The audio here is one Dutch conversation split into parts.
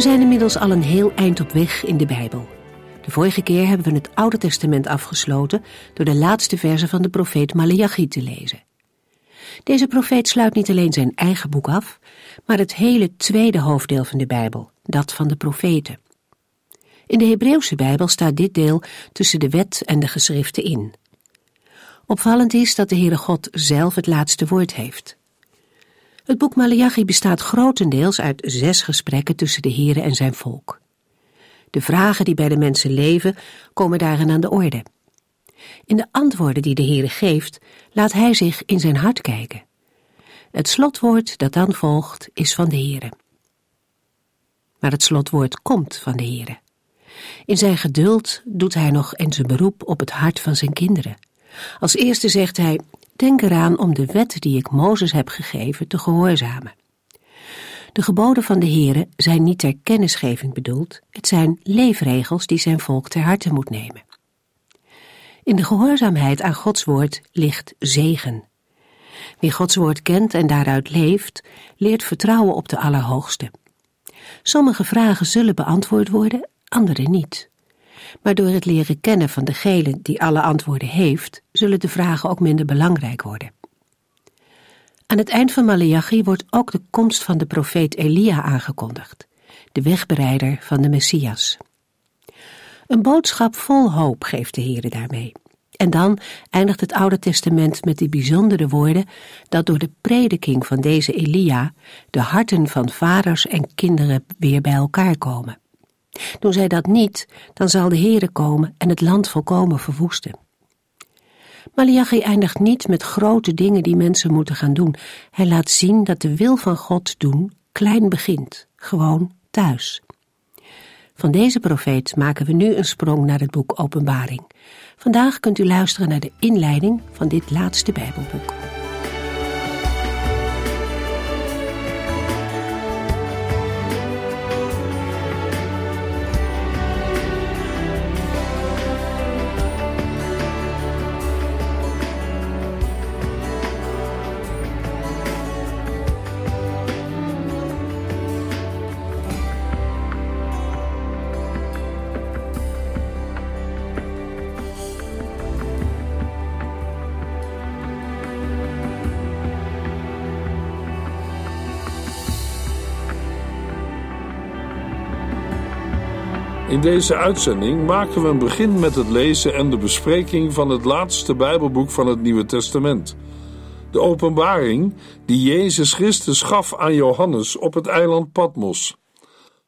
We zijn inmiddels al een heel eind op weg in de Bijbel. De vorige keer hebben we het Oude Testament afgesloten door de laatste versen van de profeet Malachi te lezen. Deze profeet sluit niet alleen zijn eigen boek af, maar het hele tweede hoofddeel van de Bijbel, dat van de profeten. In de Hebreeuwse Bijbel staat dit deel tussen de wet en de geschriften in. Opvallend is dat de Heere God zelf het laatste woord heeft. Het boek Malachi bestaat grotendeels uit zes gesprekken tussen de Heere en zijn volk. De vragen die bij de mensen leven komen daarin aan de orde. In de antwoorden die de Heere geeft, laat hij zich in zijn hart kijken. Het slotwoord dat dan volgt is van de Heere. Maar het slotwoord komt van de Heere. In zijn geduld doet hij nog eens een beroep op het hart van zijn kinderen. Als eerste zegt hij: Denk eraan om de wet die ik Mozes heb gegeven te gehoorzamen. De geboden van de Heere zijn niet ter kennisgeving bedoeld, het zijn leefregels die zijn volk ter harte moet nemen. In de gehoorzaamheid aan Gods woord ligt zegen. Wie Gods woord kent en daaruit leeft, leert vertrouwen op de Allerhoogste. Sommige vragen zullen beantwoord worden, andere niet. Maar door het leren kennen van degene die alle antwoorden heeft, zullen de vragen ook minder belangrijk worden. Aan het eind van Malachi wordt ook de komst van de profeet Elia aangekondigd, de wegbereider van de Messias. Een boodschap vol hoop geeft de Heere daarmee. En dan eindigt het Oude Testament met die bijzondere woorden dat door de prediking van deze Elia de harten van vaders en kinderen weer bij elkaar komen. Doen zij dat niet, dan zal de Heere komen en het land volkomen verwoesten. Malachi eindigt niet met grote dingen die mensen moeten gaan doen. Hij laat zien dat de wil van God doen klein begint, gewoon thuis. Van deze profeet maken we nu een sprong naar het boek Openbaring. Vandaag kunt u luisteren naar de inleiding van dit laatste Bijbelboek. In deze uitzending maken we een begin met het lezen en de bespreking van het laatste Bijbelboek van het Nieuwe Testament. De openbaring die Jezus Christus gaf aan Johannes op het eiland Patmos.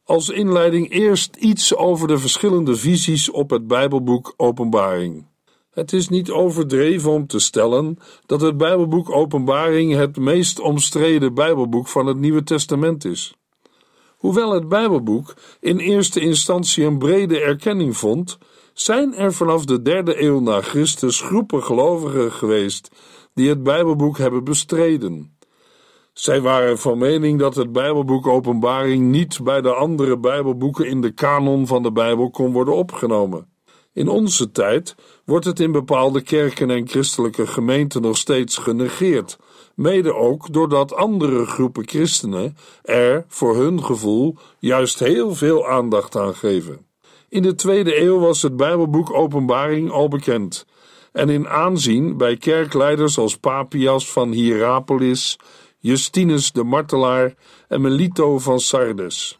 Als inleiding eerst iets over de verschillende visies op het Bijbelboek Openbaring. Het is niet overdreven om te stellen dat het Bijbelboek Openbaring het meest omstreden Bijbelboek van het Nieuwe Testament is. Hoewel het Bijbelboek in eerste instantie een brede erkenning vond, zijn er vanaf de derde eeuw na Christus groepen gelovigen geweest die het Bijbelboek hebben bestreden. Zij waren van mening dat het Bijbelboek Openbaring niet bij de andere Bijbelboeken in de kanon van de Bijbel kon worden opgenomen. In onze tijd wordt het in bepaalde kerken en christelijke gemeenten nog steeds genegeerd mede ook doordat andere groepen christenen er, voor hun gevoel, juist heel veel aandacht aan geven. In de tweede eeuw was het Bijbelboek Openbaring al bekend en in aanzien bij kerkleiders als Papias van Hierapolis, Justinus de Martelaar en Melito van Sardes.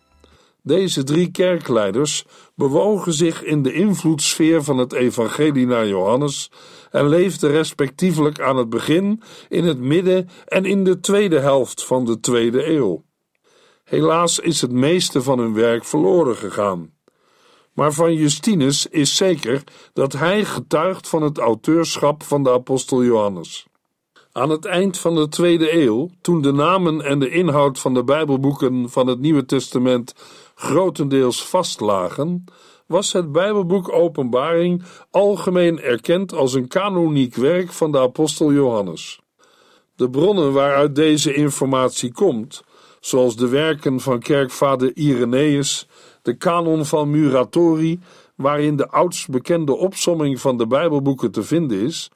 Deze drie kerkleiders bewogen zich in de invloedssfeer van het evangelie naar Johannes en leefden respectievelijk aan het begin, in het midden en in de tweede helft van de tweede eeuw. Helaas is het meeste van hun werk verloren gegaan. Maar van Justinus is zeker dat hij getuigt van het auteurschap van de apostel Johannes. Aan het eind van de tweede eeuw, toen de namen en de inhoud van de Bijbelboeken van het Nieuwe Testament grotendeels vastlagen, was het Bijbelboek Openbaring algemeen erkend als een kanoniek werk van de apostel Johannes. De bronnen waaruit deze informatie komt, zoals de werken van kerkvader Irenaeus, de kanon van Muratori, waarin de oudst bekende opsomming van de Bijbelboeken te vinden is,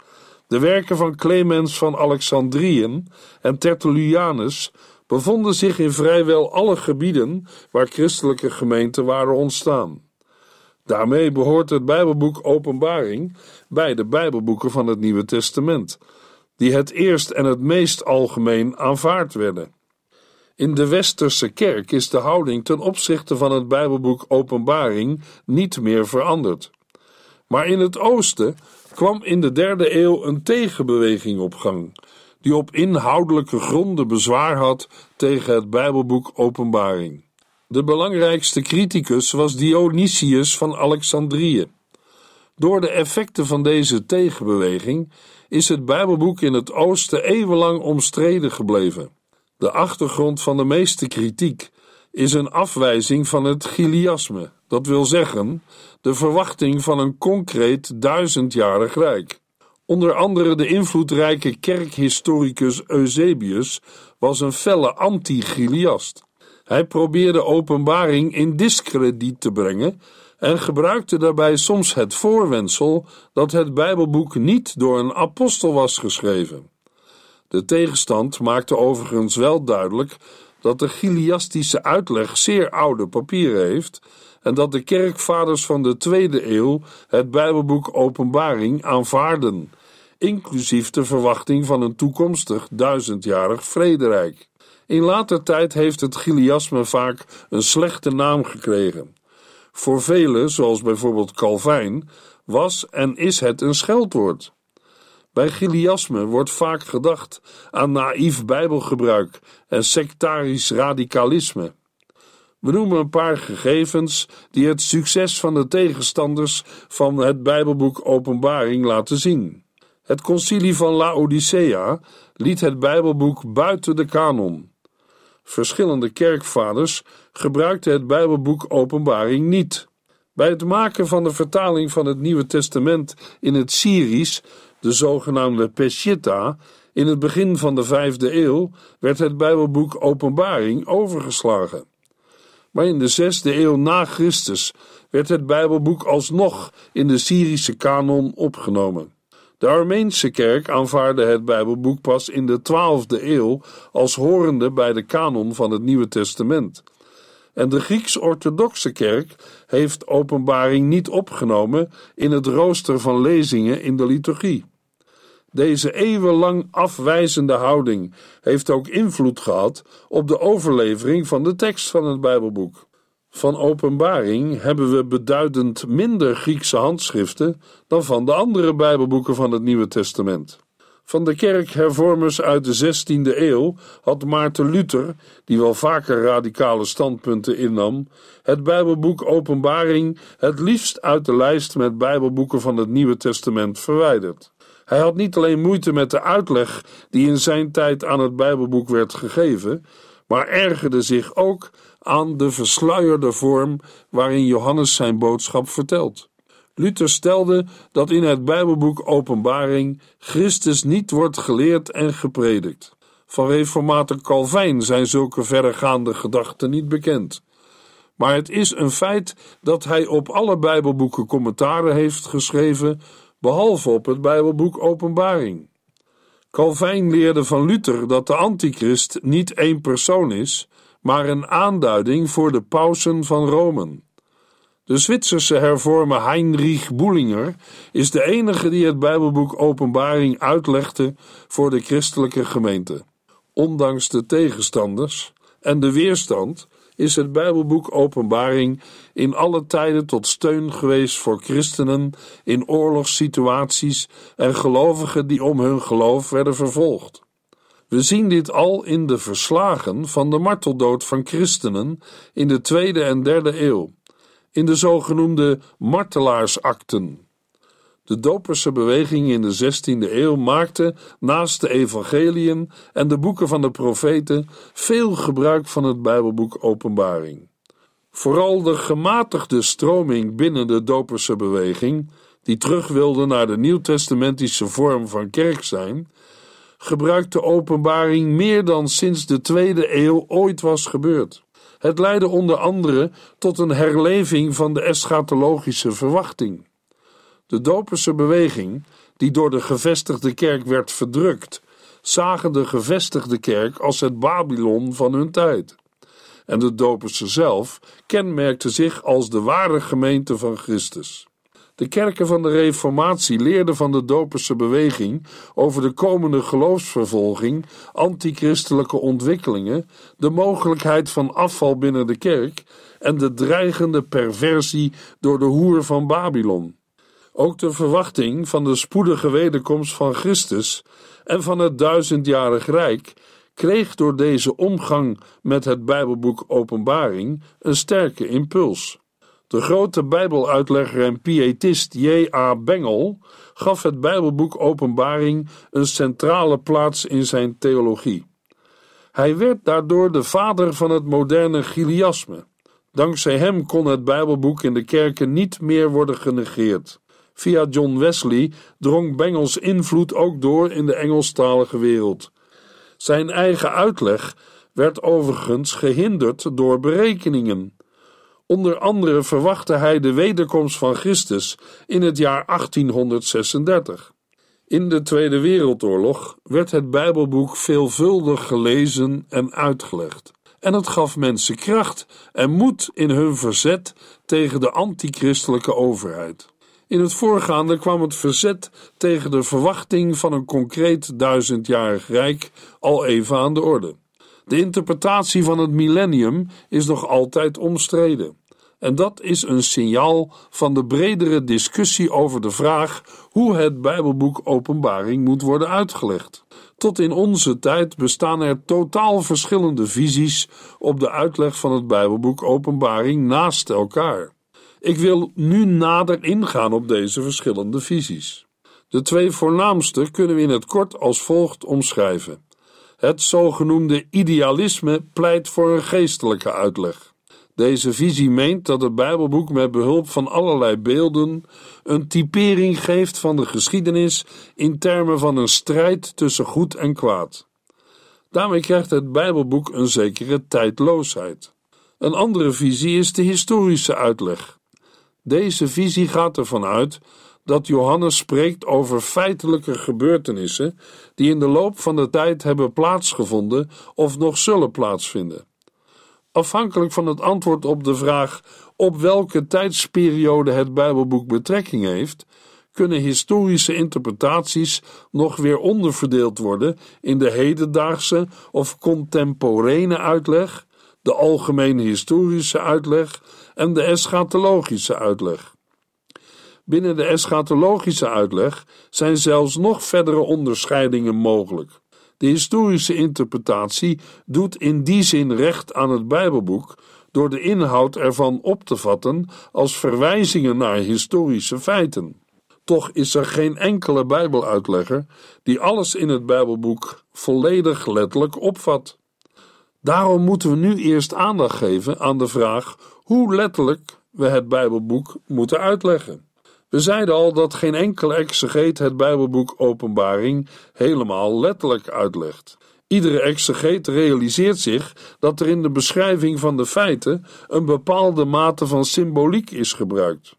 de werken van Clemens van Alexandriën en Tertullianus bevonden zich in vrijwel alle gebieden waar christelijke gemeenten waren ontstaan. Daarmee behoort het Bijbelboek Openbaring bij de Bijbelboeken van het Nieuwe Testament, die het eerst en het meest algemeen aanvaard werden. In de Westerse kerk is de houding ten opzichte van het Bijbelboek Openbaring niet meer veranderd. Maar in het oosten kwam in de derde eeuw een tegenbeweging op gang, die op inhoudelijke gronden bezwaar had tegen het Bijbelboek Openbaring. De belangrijkste criticus was Dionysius van Alexandrië. Door de effecten van deze tegenbeweging is het Bijbelboek in het oosten eeuwenlang omstreden gebleven. De achtergrond van de meeste kritiek is een afwijzing van het Chiliasme, dat wil zeggen de verwachting van een concreet duizendjarig rijk. Onder andere de invloedrijke kerkhistoricus Eusebius was een felle anti-Chiliast. Hij probeerde openbaring in discrediet te brengen en gebruikte daarbij soms het voorwendsel dat het Bijbelboek niet door een apostel was geschreven. De tegenstand maakte overigens wel duidelijk dat de Chiliastische uitleg zeer oude papieren heeft en dat de kerkvaders van de tweede eeuw het Bijbelboek Openbaring aanvaarden, inclusief de verwachting van een toekomstig duizendjarig vrederijk. In later tijd heeft het Chiliasme vaak een slechte naam gekregen. Voor velen, zoals bijvoorbeeld Calvijn, was en is het een scheldwoord. Bij Chiliasme wordt vaak gedacht aan naïef bijbelgebruik en sectarisch radicalisme. We noemen een paar gegevens die het succes van de tegenstanders van het Bijbelboek Openbaring laten zien. Het concilie van Laodicea liet het Bijbelboek buiten de kanon. Verschillende kerkvaders gebruikten het Bijbelboek Openbaring niet. Bij het maken van de vertaling van het Nieuwe Testament in het Syrisch, de zogenaamde Peshitta, in het begin van de vijfde eeuw, werd het Bijbelboek Openbaring overgeslagen. Maar in de zesde eeuw na Christus werd het Bijbelboek alsnog in de Syrische kanon opgenomen. De Armeense kerk aanvaarde het Bijbelboek pas in de 12e eeuw als horende bij de kanon van het Nieuwe Testament. En de Grieks-orthodoxe kerk heeft openbaring niet opgenomen in het rooster van lezingen in de liturgie. Deze eeuwenlang afwijzende houding heeft ook invloed gehad op de overlevering van de tekst van het Bijbelboek. Van openbaring hebben we beduidend minder Griekse handschriften dan van de andere Bijbelboeken van het Nieuwe Testament. Van de kerkhervormers uit de 16e eeuw had Maarten Luther, die wel vaker radicale standpunten innam, het Bijbelboek Openbaring het liefst uit de lijst met Bijbelboeken van het Nieuwe Testament verwijderd. Hij had niet alleen moeite met de uitleg die in zijn tijd aan het Bijbelboek werd gegeven, maar ergerde zich ook aan de versluierde vorm waarin Johannes zijn boodschap vertelt. Luther stelde dat in het Bijbelboek Openbaring Christus niet wordt geleerd en gepredikt. Van reformator Calvijn zijn zulke verregaande gedachten niet bekend. Maar het is een feit dat hij op alle Bijbelboeken commentaren heeft geschreven, behalve op het Bijbelboek Openbaring. Calvijn leerde van Luther dat de antichrist niet één persoon is, maar een aanduiding voor de pausen van Rome. De Zwitserse hervormer Heinrich Bullinger is de enige die het Bijbelboek Openbaring uitlegde voor de christelijke gemeente. Ondanks de tegenstanders en de weerstand is het Bijbelboek Openbaring in alle tijden tot steun geweest voor christenen in oorlogssituaties en gelovigen die om hun geloof werden vervolgd. We zien dit al in de verslagen van de marteldood van christenen in de tweede en derde eeuw, in de zogenoemde martelaarsakten. De doperse beweging in de 16e eeuw maakte naast de evangeliën en de boeken van de profeten veel gebruik van het Bijbelboek Openbaring. Vooral de gematigde stroming binnen de doperse beweging, die terug wilde naar de nieuwtestamentische vorm van kerk zijn, gebruikt de openbaring meer dan sinds de tweede eeuw ooit was gebeurd. Het leidde onder andere tot een herleving van de eschatologische verwachting. De doperse beweging, die door de gevestigde kerk werd verdrukt, zagen de gevestigde kerk als het Babylon van hun tijd. En de doperse zelf kenmerkte zich als de ware gemeente van Christus. De kerken van de Reformatie leerden van de doperse beweging over de komende geloofsvervolging, antichristelijke ontwikkelingen, de mogelijkheid van afval binnen de kerk en de dreigende perversie door de hoer van Babylon. Ook de verwachting van de spoedige wederkomst van Christus en van het duizendjarig rijk kreeg door deze omgang met het Bijbelboek Openbaring een sterke impuls. De grote Bijbeluitlegger en pietist J.A. Bengel gaf het Bijbelboek Openbaring een centrale plaats in zijn theologie. Hij werd daardoor de vader van het moderne Giliasme. Dankzij hem kon het Bijbelboek in de kerken niet meer worden genegeerd. Via John Wesley drong Bengels invloed ook door in de Engelstalige wereld. Zijn eigen uitleg werd overigens gehinderd door berekeningen. Onder andere verwachtte hij de wederkomst van Christus in het jaar 1836. In de Tweede Wereldoorlog werd het Bijbelboek veelvuldig gelezen en uitgelegd. En het gaf mensen kracht en moed in hun verzet tegen de antichristelijke overheid. In het voorgaande kwam het verzet tegen de verwachting van een concreet duizendjarig rijk al even aan de orde. De interpretatie van het millennium is nog altijd omstreden. En dat is een signaal van de bredere discussie over de vraag hoe het Bijbelboek Openbaring moet worden uitgelegd. Tot in onze tijd bestaan er totaal verschillende visies op de uitleg van het Bijbelboek Openbaring naast elkaar. Ik wil nu nader ingaan op deze verschillende visies. De twee voornaamste kunnen we in het kort als volgt omschrijven. Het zogenoemde idealisme pleit voor een geestelijke uitleg. Deze visie meent dat het Bijbelboek met behulp van allerlei beelden een typering geeft van de geschiedenis in termen van een strijd tussen goed en kwaad. Daarmee krijgt het Bijbelboek een zekere tijdloosheid. Een andere visie is de historische uitleg. Deze visie gaat ervan uit dat Johannes spreekt over feitelijke gebeurtenissen die in de loop van de tijd hebben plaatsgevonden of nog zullen plaatsvinden. Afhankelijk van het antwoord op de vraag op welke tijdsperiode het Bijbelboek betrekking heeft, kunnen historische interpretaties nog weer onderverdeeld worden in de hedendaagse of contemporaine uitleg, de algemene historische uitleg en de eschatologische uitleg. Binnen de eschatologische uitleg zijn zelfs nog verdere onderscheidingen mogelijk. De historische interpretatie doet in die zin recht aan het Bijbelboek door de inhoud ervan op te vatten als verwijzingen naar historische feiten. Toch is er geen enkele Bijbeluitlegger die alles in het Bijbelboek volledig letterlijk opvat. Daarom moeten we nu eerst aandacht geven aan de vraag hoe letterlijk we het Bijbelboek moeten uitleggen. We zeiden al dat geen enkele exegeet het Bijbelboek Openbaring helemaal letterlijk uitlegt. Iedere exegeet realiseert zich dat er in de beschrijving van de feiten een bepaalde mate van symboliek is gebruikt.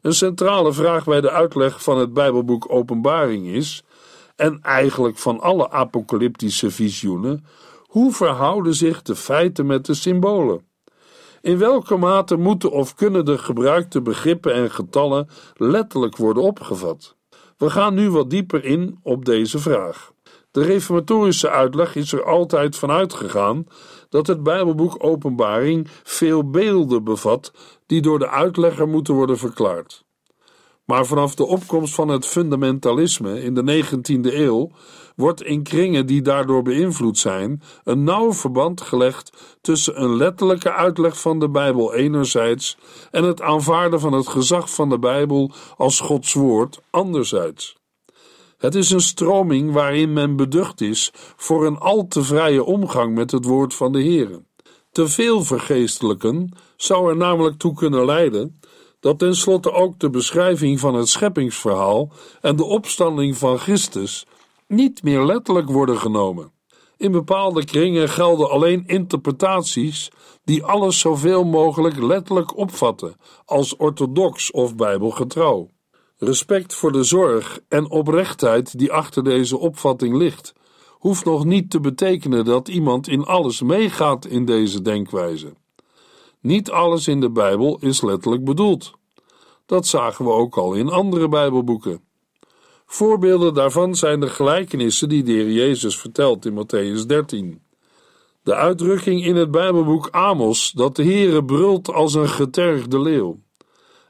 Een centrale vraag bij de uitleg van het Bijbelboek Openbaring is, en eigenlijk van alle apocalyptische visioenen, hoe verhouden zich de feiten met de symbolen? In welke mate moeten of kunnen de gebruikte begrippen en getallen letterlijk worden opgevat? We gaan nu wat dieper in op deze vraag. De reformatorische uitleg is er altijd van uitgegaan dat het Bijbelboek Openbaring veel beelden bevat die door de uitlegger moeten worden verklaard. Maar vanaf de opkomst van het fundamentalisme in de 19e eeuw wordt in kringen die daardoor beïnvloed zijn een nauw verband gelegd tussen een letterlijke uitleg van de Bijbel enerzijds en het aanvaarden van het gezag van de Bijbel als Gods woord anderzijds. Het is een stroming waarin men beducht is voor een al te vrije omgang met het woord van de Heer. Te veel vergeestelijken zou er namelijk toe kunnen leiden dat tenslotte ook de beschrijving van het scheppingsverhaal en de opstanding van Christus niet meer letterlijk worden genomen. In bepaalde kringen gelden alleen interpretaties die alles zoveel mogelijk letterlijk opvatten als orthodox of bijbelgetrouw. Respect voor de zorg en oprechtheid die achter deze opvatting ligt, hoeft nog niet te betekenen dat iemand in alles meegaat in deze denkwijze. Niet alles in de Bijbel is letterlijk bedoeld. Dat zagen we ook al in andere Bijbelboeken. Voorbeelden daarvan zijn de gelijkenissen die de Heer Jezus vertelt in Matthäus 13. De uitdrukking in het Bijbelboek Amos dat de Heere brult als een getergde leeuw.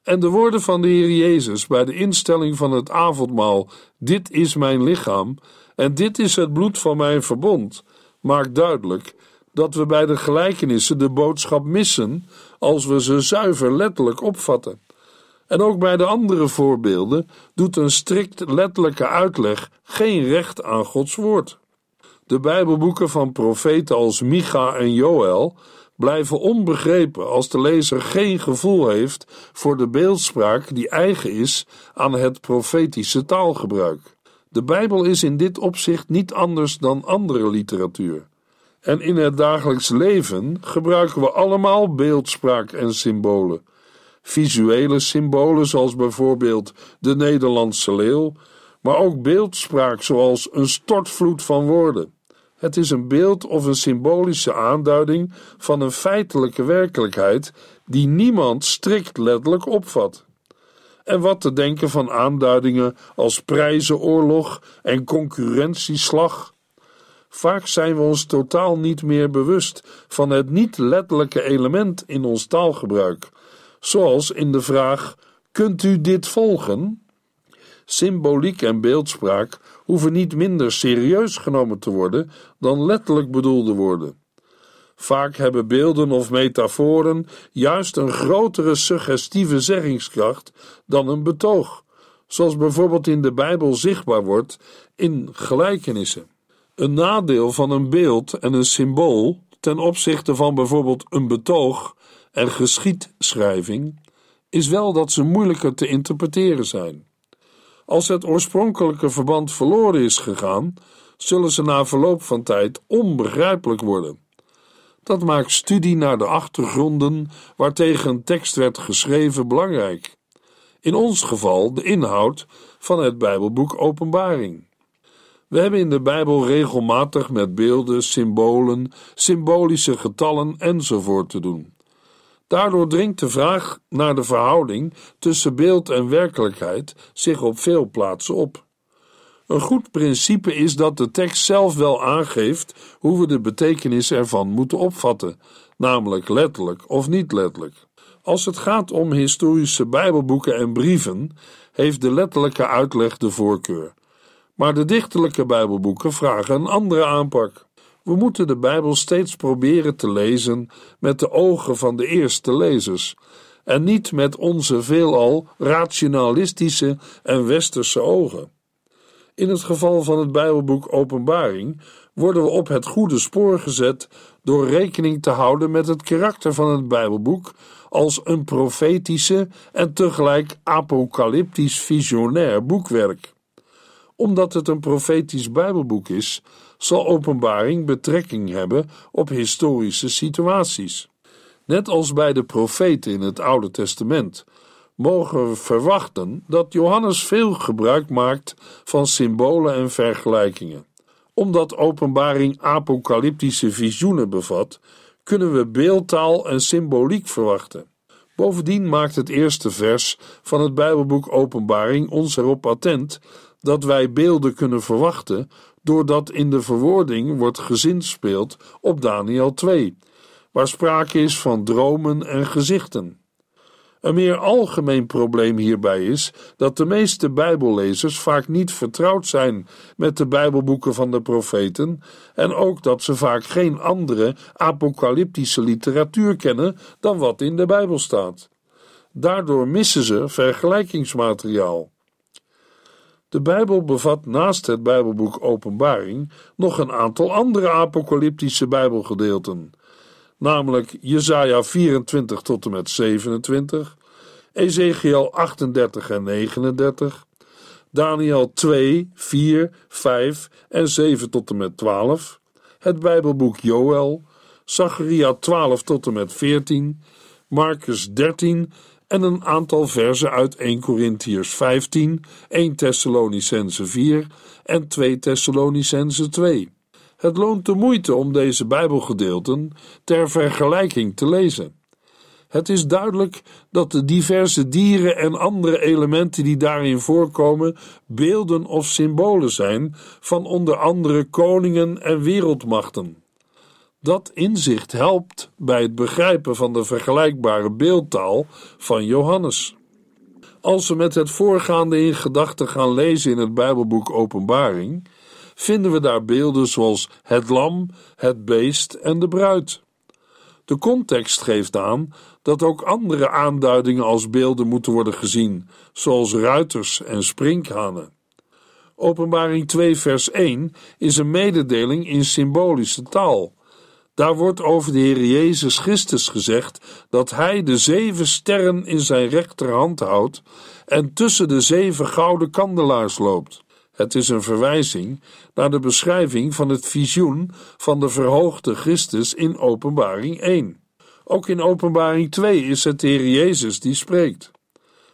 En de woorden van de Heer Jezus bij de instelling van het avondmaal: Dit is mijn lichaam en dit is het bloed van mijn verbond, maakt duidelijk dat we bij de gelijkenissen de boodschap missen als we ze zuiver letterlijk opvatten. En ook bij de andere voorbeelden doet een strikt letterlijke uitleg geen recht aan Gods woord. De Bijbelboeken van profeten als Micha en Joël blijven onbegrepen als de lezer geen gevoel heeft voor de beeldspraak die eigen is aan het profetische taalgebruik. De Bijbel is in dit opzicht niet anders dan andere literatuur. En in het dagelijks leven gebruiken we allemaal beeldspraak en symbolen. Visuele symbolen, zoals bijvoorbeeld de Nederlandse leeuw, maar ook beeldspraak, zoals een stortvloed van woorden. Het is een beeld of een symbolische aanduiding van een feitelijke werkelijkheid die niemand strikt letterlijk opvat. En wat te denken van aanduidingen als prijzenoorlog en concurrentieslag? Vaak zijn we ons totaal niet meer bewust van het niet letterlijke element in ons taalgebruik, zoals in de vraag: Kunt u dit volgen? Symboliek en beeldspraak hoeven niet minder serieus genomen te worden dan letterlijk bedoelde woorden. Vaak hebben beelden of metaforen juist een grotere suggestieve zeggingskracht dan een betoog, zoals bijvoorbeeld in de Bijbel zichtbaar wordt in gelijkenissen. Een nadeel van een beeld en een symbool ten opzichte van bijvoorbeeld een betoog en geschiedschrijving is wel dat ze moeilijker te interpreteren zijn. Als het oorspronkelijke verband verloren is gegaan, zullen ze na verloop van tijd onbegrijpelijk worden. Dat maakt studie naar de achtergronden waartegen een tekst werd geschreven belangrijk. In ons geval de inhoud van het Bijbelboek Openbaring. We hebben in de Bijbel regelmatig met beelden, symbolen, symbolische getallen enzovoort te doen. Daardoor dringt de vraag naar de verhouding tussen beeld en werkelijkheid zich op veel plaatsen op. Een goed principe is dat de tekst zelf wel aangeeft hoe we de betekenis ervan moeten opvatten, namelijk letterlijk of niet letterlijk. Als het gaat om historische Bijbelboeken en brieven, heeft de letterlijke uitleg de voorkeur. Maar de dichterlijke Bijbelboeken vragen een andere aanpak. We moeten de Bijbel steeds proberen te lezen met de ogen van de eerste lezers en niet met onze veelal rationalistische en westerse ogen. In het geval van het Bijbelboek Openbaring worden we op het goede spoor gezet door rekening te houden met het karakter van het Bijbelboek als een profetische en tegelijk apocalyptisch visionair boekwerk. Omdat het een profetisch Bijbelboek is, zal Openbaring betrekking hebben op historische situaties. Net als bij de profeten in het Oude Testament mogen we verwachten dat Johannes veel gebruik maakt van symbolen en vergelijkingen. Omdat Openbaring apocalyptische visioenen bevat, kunnen we beeldtaal en symboliek verwachten. Bovendien maakt het eerste vers van het Bijbelboek Openbaring ons erop attent dat wij beelden kunnen verwachten doordat in de verwoording wordt gezinspeeld op Daniel 2, waar sprake is van dromen en gezichten. Een meer algemeen probleem hierbij is dat de meeste Bijbellezers vaak niet vertrouwd zijn met de Bijbelboeken van de profeten en ook dat ze vaak geen andere apocalyptische literatuur kennen dan wat in de Bijbel staat. Daardoor missen ze vergelijkingsmateriaal. De Bijbel bevat naast het Bijbelboek Openbaring nog een aantal andere apocalyptische Bijbelgedeelten namelijk Jesaja 24 tot en met 27, Ezekiel 38 en 39, Daniel 2, 4, 5 en 7 tot en met 12, het Bijbelboek Joël, Zacharia 12 tot en met 14, Marcus 13 en een aantal versen uit 1 Corinthiërs 15, 1 Thessalonicense 4 en 2 Thessalonicense 2. Het loont de moeite om deze Bijbelgedeelten ter vergelijking te lezen. Het is duidelijk dat de diverse dieren en andere elementen die daarin voorkomen beelden of symbolen zijn van onder andere koningen en wereldmachten. Dat inzicht helpt bij het begrijpen van de vergelijkbare beeldtaal van Johannes. Als we met het voorgaande in gedachten gaan lezen in het Bijbelboek Openbaring, vinden we daar beelden zoals het lam, het beest en de bruid. De context geeft aan dat ook andere aanduidingen als beelden moeten worden gezien, zoals ruiters en sprinkhanen. Openbaring 2, vers 1 is een mededeling in symbolische taal. Daar wordt over de Heer Jezus Christus gezegd dat Hij de zeven sterren in zijn rechterhand houdt en tussen de zeven gouden kandelaars loopt. Het is een verwijzing naar de beschrijving van het visioen van de verhoogde Christus in Openbaring 1. Ook in Openbaring 2 is het de Heer Jezus die spreekt.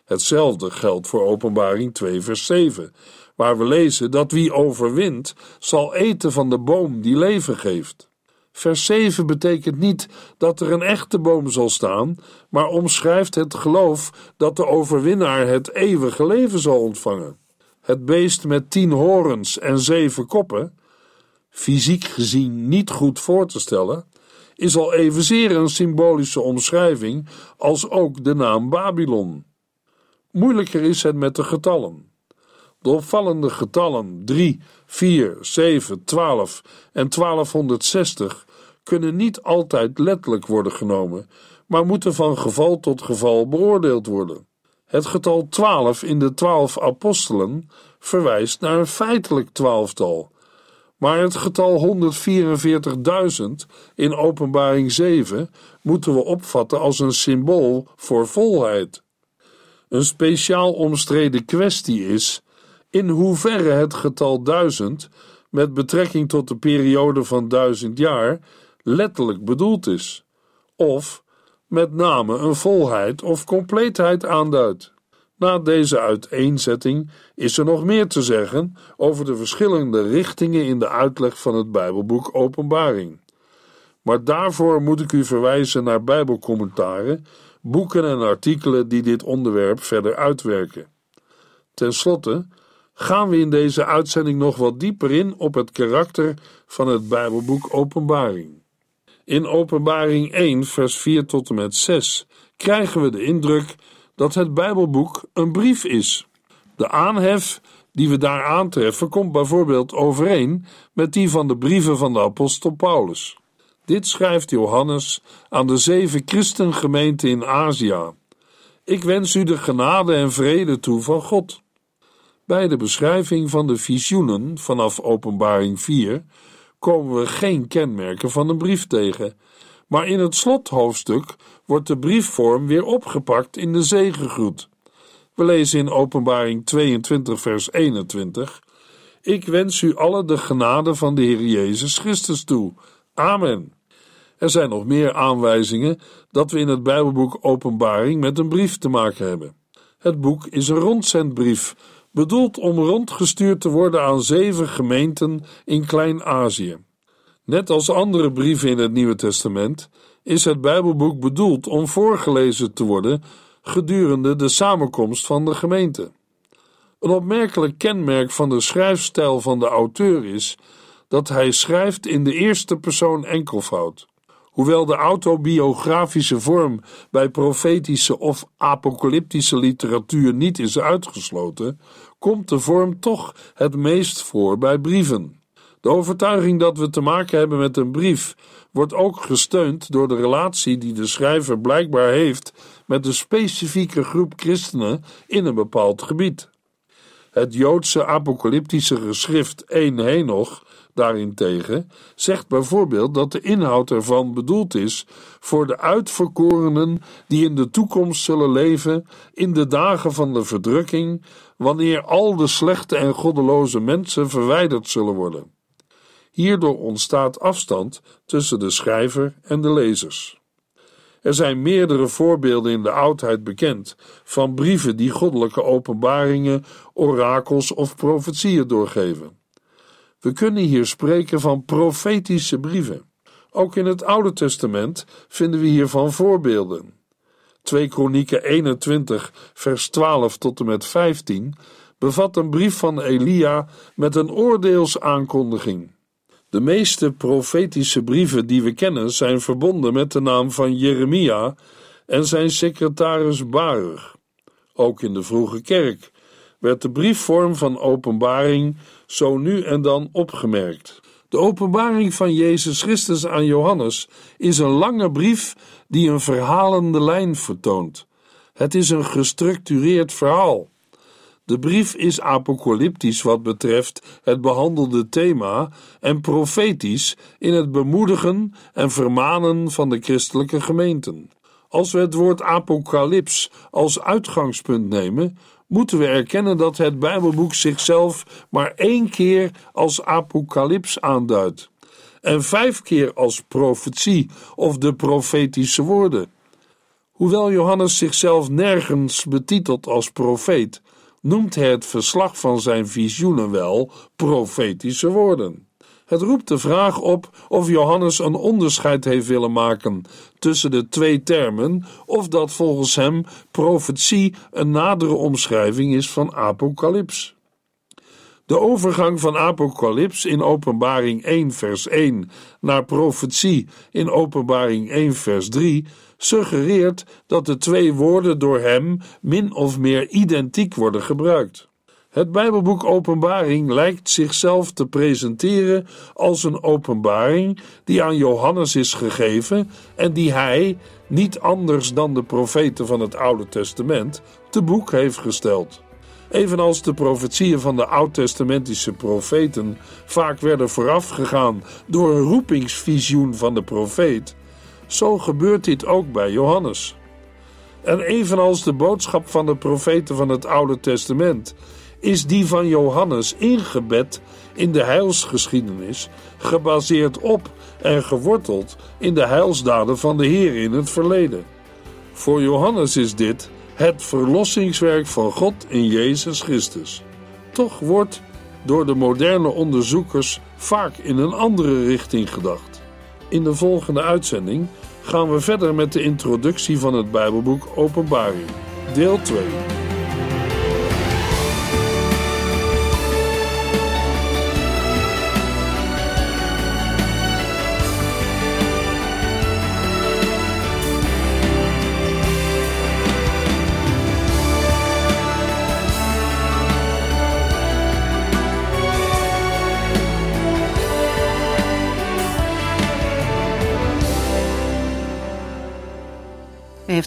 Hetzelfde geldt voor Openbaring 2, vers 7, waar we lezen dat wie overwint, zal eten van de boom die leven geeft. Vers 7 betekent niet dat er een echte boom zal staan, maar omschrijft het geloof dat de overwinnaar het eeuwige leven zal ontvangen. Het beest met tien horens en zeven koppen, fysiek gezien niet goed voor te stellen, is al evenzeer een symbolische omschrijving als ook de naam Babylon. Moeilijker is het met de getallen. De opvallende getallen 3, 4, 7, 12 en 1260 kunnen niet altijd letterlijk worden genomen, maar moeten van geval tot geval beoordeeld worden. Het getal 12 in de twaalf apostelen verwijst naar een feitelijk twaalftal, maar het getal 144.000 in Openbaring 7 moeten we opvatten als een symbool voor volheid. Een speciaal omstreden kwestie is in hoeverre het getal 1000 met betrekking tot de periode van duizend jaar letterlijk bedoeld is, of met name een volheid of compleetheid aanduidt. Na deze uiteenzetting is er nog meer te zeggen over de verschillende richtingen in de uitleg van het Bijbelboek Openbaring. Maar daarvoor moet ik u verwijzen naar Bijbelcommentaren, boeken en artikelen die dit onderwerp verder uitwerken. Ten slotte gaan we in deze uitzending nog wat dieper in op het karakter van het Bijbelboek Openbaring. In Openbaring 1, vers 4 tot en met 6 krijgen we de indruk dat het Bijbelboek een brief is. De aanhef die we daar aantreffen komt bijvoorbeeld overeen met die van de brieven van de apostel Paulus. Dit schrijft Johannes aan de zeven christengemeenten in Azië. Ik wens u de genade en vrede toe van God. Bij de beschrijving van de visioenen vanaf Openbaring 4 komen we geen kenmerken van een brief tegen, maar in het slothoofdstuk wordt de briefvorm weer opgepakt in de zegengroet. We lezen in Openbaring 22, vers 21: Ik wens u alle de genade van de Heer Jezus Christus toe. Amen. Er zijn nog meer aanwijzingen dat we in het Bijbelboek Openbaring met een brief te maken hebben. Het boek is een rondzendbrief bedoeld om rondgestuurd te worden aan zeven gemeenten in Klein-Azië. Net als andere brieven in het Nieuwe Testament is het Bijbelboek bedoeld om voorgelezen te worden gedurende de samenkomst van de gemeente. Een opmerkelijk kenmerk van de schrijfstijl van de auteur is dat hij schrijft in de eerste persoon enkelvoud. Hoewel de autobiografische vorm bij profetische of apocalyptische literatuur niet is uitgesloten, komt de vorm toch het meest voor bij brieven. De overtuiging dat we te maken hebben met een brief wordt ook gesteund door de relatie die de schrijver blijkbaar heeft met een specifieke groep christenen in een bepaald gebied. Het Joodse apocalyptische geschrift 1 Henoch daarentegen, zegt bijvoorbeeld dat de inhoud ervan bedoeld is voor de uitverkorenen die in de toekomst zullen leven in de dagen van de verdrukking, wanneer al de slechte en goddeloze mensen verwijderd zullen worden. Hierdoor ontstaat afstand tussen de schrijver en de lezers. Er zijn meerdere voorbeelden in de oudheid bekend van brieven die goddelijke openbaringen, orakels of profetieën doorgeven. We kunnen hier spreken van profetische brieven. Ook in het Oude Testament vinden we hiervan voorbeelden. 2 Kronieken 21, vers 12 tot en met 15 bevat een brief van Elia met een oordeelsaankondiging. De meeste profetische brieven die we kennen zijn verbonden met de naam van Jeremia en zijn secretaris Baruch. Ook in de vroege kerk werd de briefvorm van openbaring zo nu en dan opgemerkt. De openbaring van Jezus Christus aan Johannes is een lange brief die een verhalende lijn vertoont. Het is een gestructureerd verhaal. De brief is apocalyptisch wat betreft het behandelde thema en profetisch in het bemoedigen en vermanen van de christelijke gemeenten. Als we het woord apocalyps als uitgangspunt nemen, moeten we erkennen dat het Bijbelboek zichzelf maar één keer als apocalyps aanduidt en vijf keer als profetie of de profetische woorden. Hoewel Johannes zichzelf nergens betitelt als profeet, noemt hij het verslag van zijn visioenen wel profetische woorden. Het roept de vraag op of Johannes een onderscheid heeft willen maken tussen de twee termen, of dat volgens hem profetie een nadere omschrijving is van apocalyps. De overgang van apocalyps in Openbaring 1 vers 1 naar profetie in Openbaring 1 vers 3 suggereert dat de twee woorden door hem min of meer identiek worden gebruikt. Het Bijbelboek Openbaring lijkt zichzelf te presenteren als een openbaring die aan Johannes is gegeven en die hij, niet anders dan de profeten van het Oude Testament, te boek heeft gesteld. Evenals de profetieën van de oud-testamentische profeten vaak werden voorafgegaan door een roepingsvisioen van de profeet, zo gebeurt dit ook bij Johannes. En evenals de boodschap van de profeten van het Oude Testament is die van Johannes ingebed in de heilsgeschiedenis, gebaseerd op en geworteld in de heilsdaden van de Heer in het verleden. Voor Johannes is dit het verlossingswerk van God in Jezus Christus. Toch wordt door de moderne onderzoekers vaak in een andere richting gedacht. In de volgende uitzending gaan we verder met de introductie van het Bijbelboek Openbaring, deel 2.